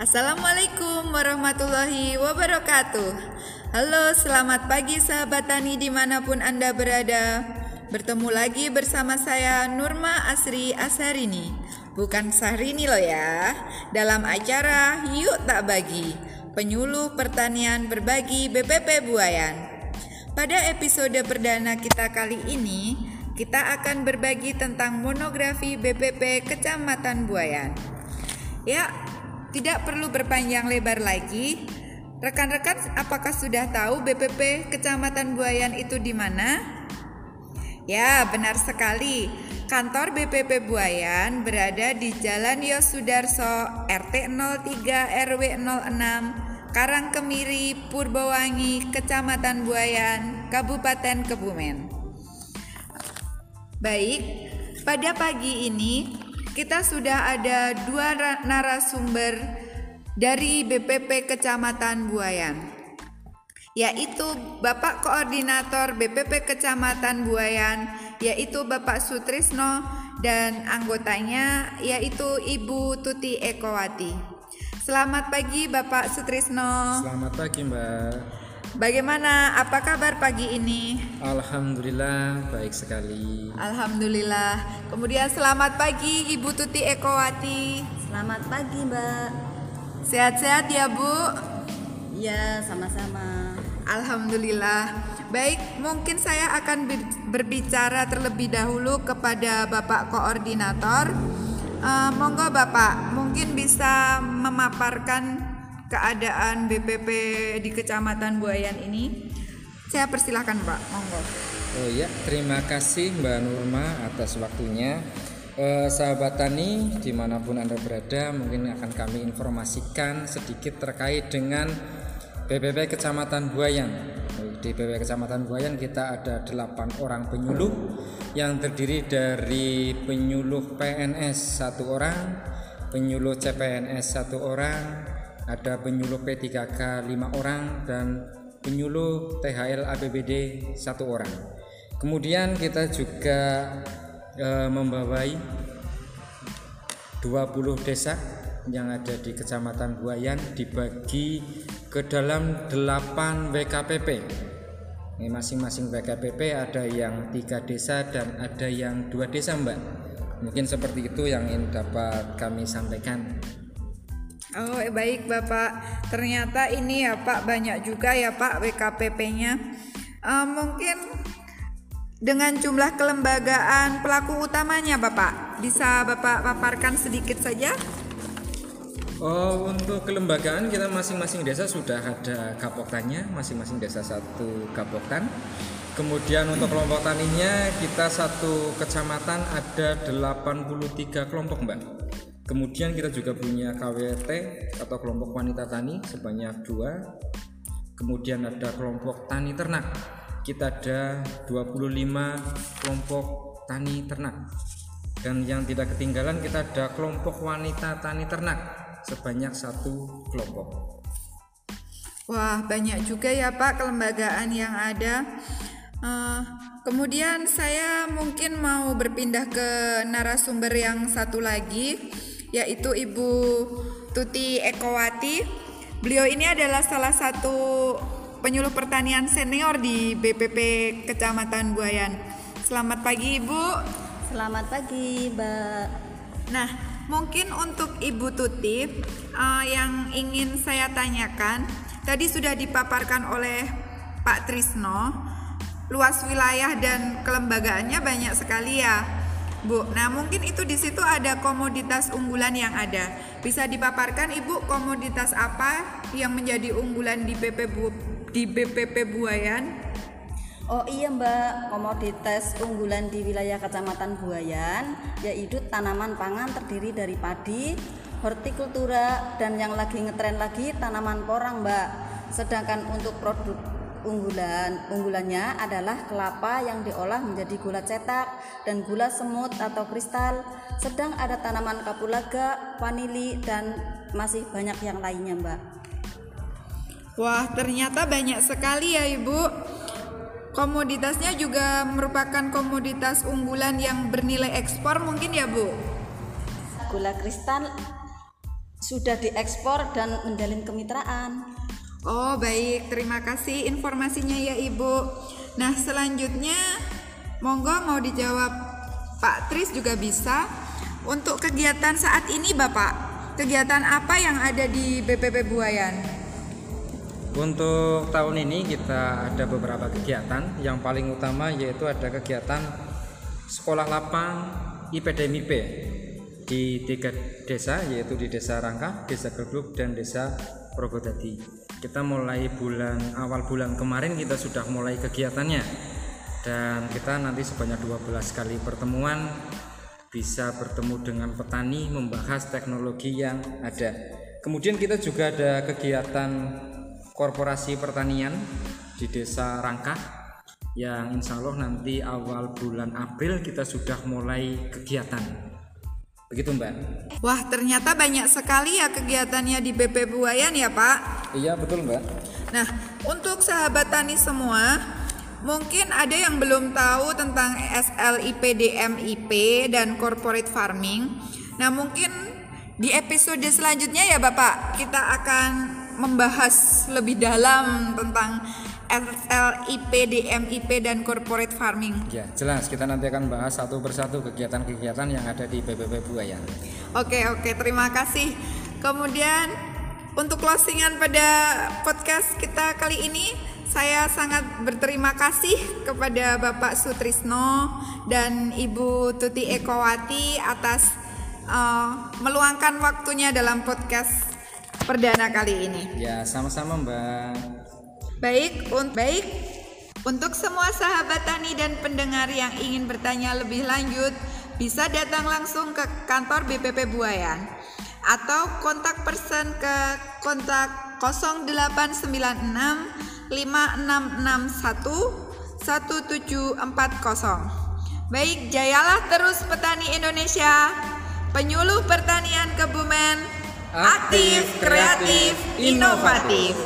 Assalamualaikum warahmatullahi wabarakatuh. Halo selamat pagi sahabat tani di mana pun anda berada. Bertemu lagi bersama saya Nurma Asri Asarini. Bukan Sahrini loh ya. Dalam acara Yuk Tak Bagi Penyuluh Pertanian Berbagi BPP Buayan. Pada episode perdana kita kali ini Kita akan berbagi tentang monografi BPP Kecamatan Buayan. Ya, tidak perlu berpanjang lebar lagi. Rekan-rekan, apakah sudah tahu BPP Kecamatan Buayan itu di mana? Ya, benar sekali. Kantor BPP Buayan berada di Jalan Yosudarso, RT 03 RW 06, Karangkemiri, Purbawangi, Kecamatan Buayan, Kabupaten Kebumen. Baik, pada pagi ini kita sudah ada dua narasumber dari BPP Kecamatan Buayan yaitu Bapak Koordinator BPP Kecamatan Buayan yaitu Bapak Sutrisno dan anggotanya yaitu Ibu Tuti Ekowati. Selamat pagi Bapak Sutrisno. Selamat pagi Mbak. Bagaimana apa kabar pagi ini? Alhamdulillah baik sekali. Alhamdulillah. Kemudian selamat pagi Ibu Tuti Ekowati. Selamat pagi Mbak. Sehat-sehat ya Bu? Iya sama-sama. Alhamdulillah. Baik, mungkin saya akan berbicara terlebih dahulu kepada Bapak Koordinator. Uh, monggo Bapak, mungkin bisa memaparkan keadaan BPP di Kecamatan Buayan ini. Saya persilahkan Pak, monggo. Oh ya, terima kasih Mbak Nurma atas waktunya. Eh, sahabat tani di mana pun anda berada mungkin akan kami informasikan sedikit terkait dengan BPP Kecamatan Buayan. Di BPP Kecamatan Buayan kita ada 8 orang penyuluh yang terdiri dari penyuluh PNS satu orang, penyuluh CPNS satu orang, ada penyuluh P3K 5 orang dan penyuluh THL APBD satu orang. Kemudian kita juga e, membawai 20 desa yang ada di Kecamatan Buayan dibagi ke dalam 8 WKPP. Masing-masing WKPP ada yang tiga desa dan ada yang dua desa, Mbak. Mungkin seperti itu yang ingin dapat kami sampaikan. Oh baik Bapak, ternyata ini ya Pak banyak juga ya Pak WKPP-nya. Uh, mungkin dengan jumlah kelembagaan pelaku utamanya Bapak, bisa Bapak paparkan sedikit saja? Oh untuk kelembagaan kita masing-masing desa sudah ada kapoktannya, masing-masing desa satu kapoktan. Kemudian untuk kelompok taninya kita satu kecamatan ada 83 kelompok Mbak. Kemudian kita juga punya KWT atau kelompok wanita tani sebanyak dua. Kemudian ada kelompok tani ternak. Kita ada 25 kelompok tani ternak. Dan yang tidak ketinggalan kita ada kelompok wanita tani ternak sebanyak satu kelompok. Wah banyak juga ya Pak kelembagaan yang ada. Uh, kemudian saya mungkin mau berpindah ke narasumber yang satu lagi yaitu Ibu Tuti Ekowati. Beliau ini adalah salah satu penyuluh pertanian senior di BPP Kecamatan Buayan. Selamat pagi Ibu. Selamat pagi Mbak. Nah, mungkin untuk Ibu Tuti uh, yang ingin saya tanyakan, tadi sudah dipaparkan oleh Pak Trisno, luas wilayah dan kelembagaannya banyak sekali ya. Bu, nah mungkin itu di situ ada komoditas unggulan yang ada. Bisa dipaparkan Ibu komoditas apa yang menjadi unggulan di BP Bu, di BPP Buayan? Oh iya Mbak, komoditas unggulan di wilayah Kecamatan Buayan yaitu tanaman pangan terdiri dari padi, hortikultura dan yang lagi ngetren lagi tanaman porang Mbak. Sedangkan untuk produk unggulan unggulannya adalah kelapa yang diolah menjadi gula cetak dan gula semut atau kristal. Sedang ada tanaman kapulaga vanili dan masih banyak yang lainnya mbak. Wah ternyata banyak sekali ya ibu. Komoditasnya juga merupakan komoditas unggulan yang bernilai ekspor mungkin ya bu? Gula kristal sudah diekspor dan menjalin kemitraan. Oh, baik. Terima kasih informasinya ya, Ibu. Nah, selanjutnya monggo mau dijawab Pak Tris juga bisa. Untuk kegiatan saat ini, Bapak, kegiatan apa yang ada di BPP Buayan? Untuk tahun ini kita ada beberapa kegiatan. Yang paling utama yaitu ada kegiatan sekolah lapang IPDMIP di tiga desa yaitu di Desa Rangka, Desa Gerbluk dan Desa Progodadi. Kita mulai bulan awal bulan kemarin kita sudah mulai kegiatannya dan kita nanti sebanyak 12 kali pertemuan bisa bertemu dengan petani membahas teknologi yang ada. Kemudian kita juga ada kegiatan korporasi pertanian di Desa Rangka yang insya Allah nanti awal bulan April kita sudah mulai kegiatan. Begitu Mbak? Wah, ternyata banyak sekali ya kegiatannya di BP Buayan ya, Pak. Iya betul Mbak. Nah, untuk sahabat tani semua, Mungkin ada yang belum tahu tentang SLIP DMIP dan corporate farming. Nah, mungkin di episode selanjutnya ya Bapak, kita akan membahas lebih dalam tentang SLIP, DMIP dan corporate farming. Ya, jelas kita nanti akan bahas satu persatu kegiatan-kegiatan yang ada di BPP Buayan. Oke, oke, terima kasih. Kemudian untuk closingan pada podcast kita kali ini saya sangat berterima kasih kepada Bapak Sutrisno dan Ibu Tuti Ekowati atas uh, meluangkan waktunya dalam podcast perdana kali ini. Ya, sama-sama Mbak. Baik, un baik. Untuk semua sahabat tani dan pendengar yang ingin bertanya lebih lanjut, bisa datang langsung ke kantor BPP Buayan atau kontak person ke kontak 0896 5661 1740. Baik, jayalah terus petani Indonesia. Penyuluh pertanian Kebumen aktif, kreatif, inovatif.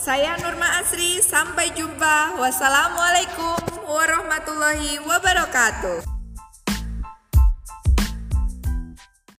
Saya Nurma Asri, sampai jumpa. Wassalamualaikum warahmatullahi wabarakatuh.